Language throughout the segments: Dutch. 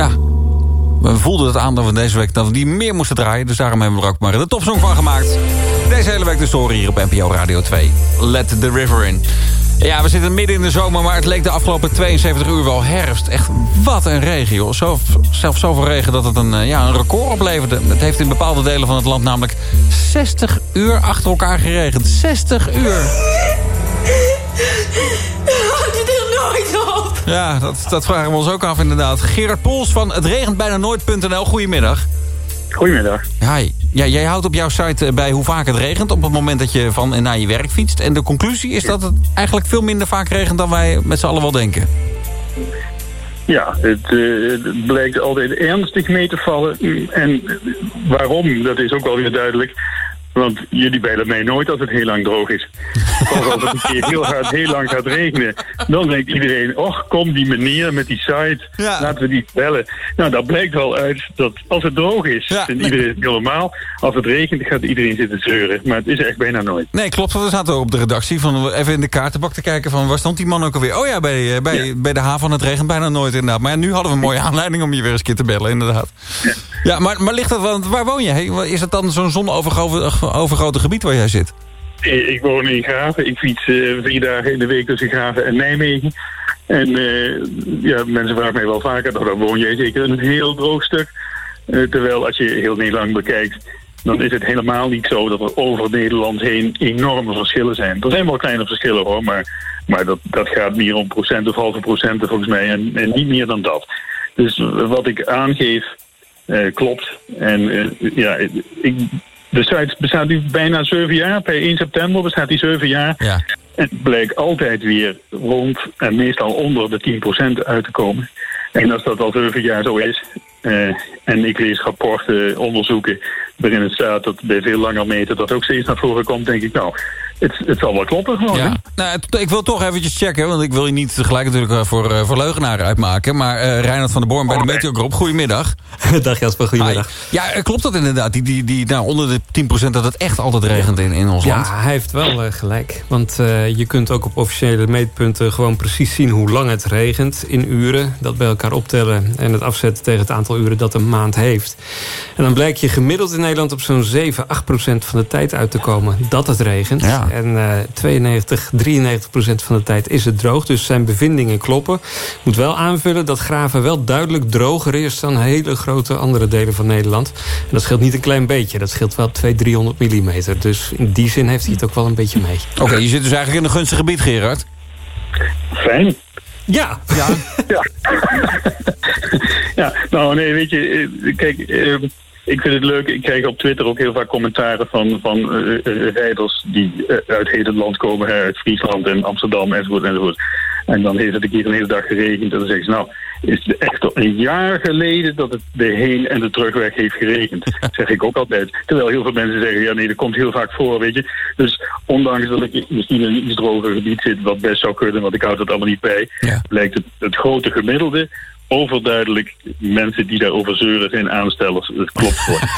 ja, we voelden het aan dat we deze week dat we die meer moesten draaien. Dus daarom hebben we er ook maar de topsong van gemaakt. Deze hele week de story hier op NPO Radio 2. Let the river in. Ja, we zitten midden in de zomer, maar het leek de afgelopen 72 uur wel herfst. Echt, wat een regen, joh. Zelfs zoveel regen dat het een, eh, ja, een record opleverde. Het heeft in bepaalde delen van het land namelijk 60 uur achter elkaar geregend. 60 uur! Nooit op? Ja, dat, dat vragen we ons ook af inderdaad. Gerard Pols van het regent bijna nooit.nl. Goedemiddag. Goedemiddag. Hi. Ja, jij houdt op jouw site eh, bij hoe vaak het regent... op het moment dat je van en naar je werk fietst. En de conclusie is dat het eigenlijk veel minder vaak regent... dan wij met z'n allen wel denken. Ja, het, uh, het blijkt altijd ernstig mee te vallen. En waarom, dat is ook wel weer duidelijk. Want jullie bellen mij nooit als het heel lang droog is. Of als het een keer heel hard, heel lang gaat regenen. Dan denkt iedereen, och, kom die meneer met die site. Ja. Laten we die bellen. Nou, dat blijkt wel uit dat als het droog is, Ja, nee. iedereen het heel normaal. Als het regent, gaat iedereen zitten zeuren. Maar het is echt bijna nooit. Nee, klopt. We zaten op de redactie van even in de kaartenbak te kijken... van waar stond die man ook alweer? Oh ja, bij, eh, bij, Ja. bij de haven het regent bijna nooit inderdaad. Maar nu hadden we een mooie aanleiding om je weer eens een keer te bellen, inderdaad. Ja, maar, maar ligt dat... Want waar woon je? Is het dan zo'n zonovergrote gebied waar jij zit? Ik woon in Graven. Ik fiets vier dagen in de week tussen Graven en Nijmegen. En eh, ja, mensen vragen mij wel vaker, nou, dan woon jij zeker een heel droog stuk. Eh, terwijl als je heel Nederland bekijkt, dan is het helemaal niet zo dat er over Nederland heen enorme verschillen zijn. Er zijn wel kleine verschillen hoor, maar, maar dat, dat gaat meer om procent of halve procenten volgens mij en, en niet meer dan dat. Dus wat ik aangeef klopt. En ja, ik, de site bestaat nu bijna zeven jaar. Per 1 september bestaat die zeven jaar. Ja. En het blijkt altijd weer rond en meestal onder de 10% uit te komen. En als dat al zeven jaar zo is, eh, en ik lees rapporten, onderzoeken, waarin het staat dat bij veel langer meten dat ook steeds naar voren komt, denk ik, nou, het, het zal wel kloppen gewoon. Ja. Nou, het- ik wil toch eventjes checken, want ik wil je niet gelijk natuurlijk eh, voor, eh, voor leugenaren uitmaken. Maar eh Reinhard van der Born bij de Oh, nee. Meteogroep, goedemiddag. Dag Jasper, goedemiddag. Hi. Ja, klopt dat inderdaad? Die, die, die, nou, onder de 10% dat het echt altijd regent in, in ons land? Ja, hij heeft wel gelijk. Want eh, je kunt ook op officiële meetpunten gewoon precies zien hoe lang het regent in uren. Dat bij elkaar optellen en het afzetten tegen het aantal uren dat een maand heeft. En dan blijkt je gemiddeld in Nederland op zo'n 7, 8 procent van de tijd uit te komen dat het regent. Ja. En eh 92, 93 procent van de tijd is het droog. Dus zijn bevindingen kloppen. Ik moet wel aanvullen dat Graven wel duidelijk droger is dan hele grote andere delen van Nederland. En dat scheelt niet een klein beetje. Dat scheelt wel 200, 300 millimeter. Dus in die zin heeft hij het ook wel een beetje mee. Oké, je zit dus eigenlijk in een gunstig gebied, Gerard. Fijn. Ja, Ja. Ja. ja, nou nee, weet je, eh, kijk, eh, ik vind het leuk. Ik krijg op Twitter ook heel vaak commentaren van, van eh, rijders die uit heel het land komen, hè, uit Friesland en Amsterdam enzovoort enzovoort. En dan heeft het een keer een hele dag geregend en dan zeggen ze nou, is het echt al een jaar geleden dat het de heen- en de terugweg heeft geregend. zeg ik ook altijd. Terwijl heel veel mensen zeggen, ja nee, dat komt heel vaak voor, weet je. Dus ondanks dat ik misschien in een iets droger gebied zit, wat best zou kunnen, want ik houd het allemaal niet bij, Ja. blijkt het, het grote gemiddelde overduidelijk mensen die daarover zeuren zijn aanstellers. Het klopt voor.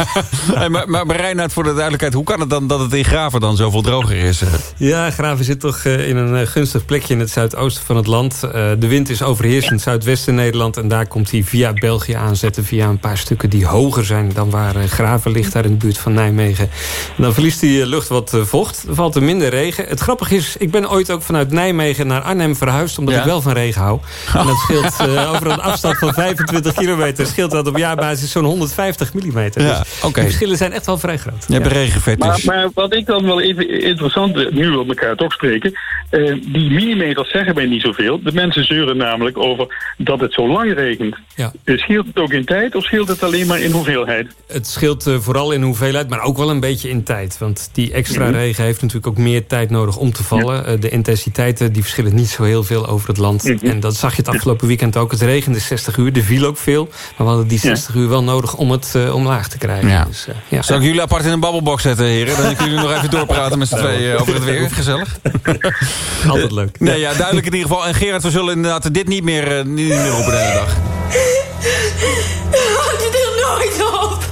Hey, maar, maar, maar Reinhard, voor de duidelijkheid, hoe kan het dan dat het in Graven dan zoveel droger is? eh? Ja, Graven zit toch eh, in een eh, gunstig plekje in het zuidoosten van het land. Eh, de wind is overheersend zuidwesten Nederland. En daar komt hij via België aanzetten. Via een paar stukken die hoger zijn dan waar Graven ligt. Daar in de buurt van Nijmegen. En dan verliest die lucht wat vocht. Er valt er minder regen. Het grappige is, ik ben ooit ook vanuit Nijmegen naar Arnhem verhuisd. Omdat Ja. ik wel van regen hou. En dat scheelt eh, over een afstand van 25 kilometer. Scheelt dat op jaarbasis zo'n 150 millimeter. Ja, Dus oké. die verschillen zijn echt wel vrij groot. Je hebt Ja. een regenfetish. Maar, maar wat ik dan wel even interessant, eh, nu we op elkaar toch spreken, eh, die millimeters zeggen mij niet zoveel. De mensen zeuren namelijk over dat het zo lang regent. Ja. Eh, Scheelt het ook in tijd of scheelt het alleen maar in hoeveelheid? Het scheelt vooral in hoeveelheid, maar ook wel een beetje in tijd. Want die extra Mhm. regen heeft natuurlijk ook meer tijd nodig om te vallen. De intensiteiten die verschillen niet zo heel veel over het land. Mhm. En dat zag je het afgelopen weekend ook. Het regende 60 uur, er viel ook veel. Maar we hadden die 60 uur wel nodig om het eh, omlaag te krijgen. Ja. Dus, eh, ja. Zal ik jullie apart in een babbelbox zetten, heren? Dan kunnen jullie nog even doorpraten met z'n tweeën over het weer. Gezellig. Altijd leuk. Nee, ja, duidelijk in ieder geval. En Gerard, we zullen inderdaad dit niet meer, eh, niet meer roepen de hele dag. Houdt het er nooit op?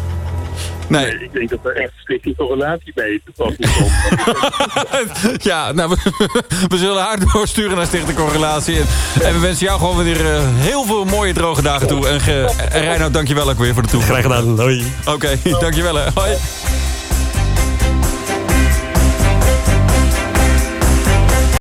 Nee. Nee, ik denk dat er echt strikt een correlatie mee te komen. ja, nou, we, we zullen haar doorsturen naar Stichting Correlatie. En, en we wensen jou gewoon weer eh, heel veel mooie droge dagen toe. En, ge, en Reinoud, dankjewel ook weer voor de toevoeging. Graag gedaan. Hoi. Oké, dankjewel hè. Hoi.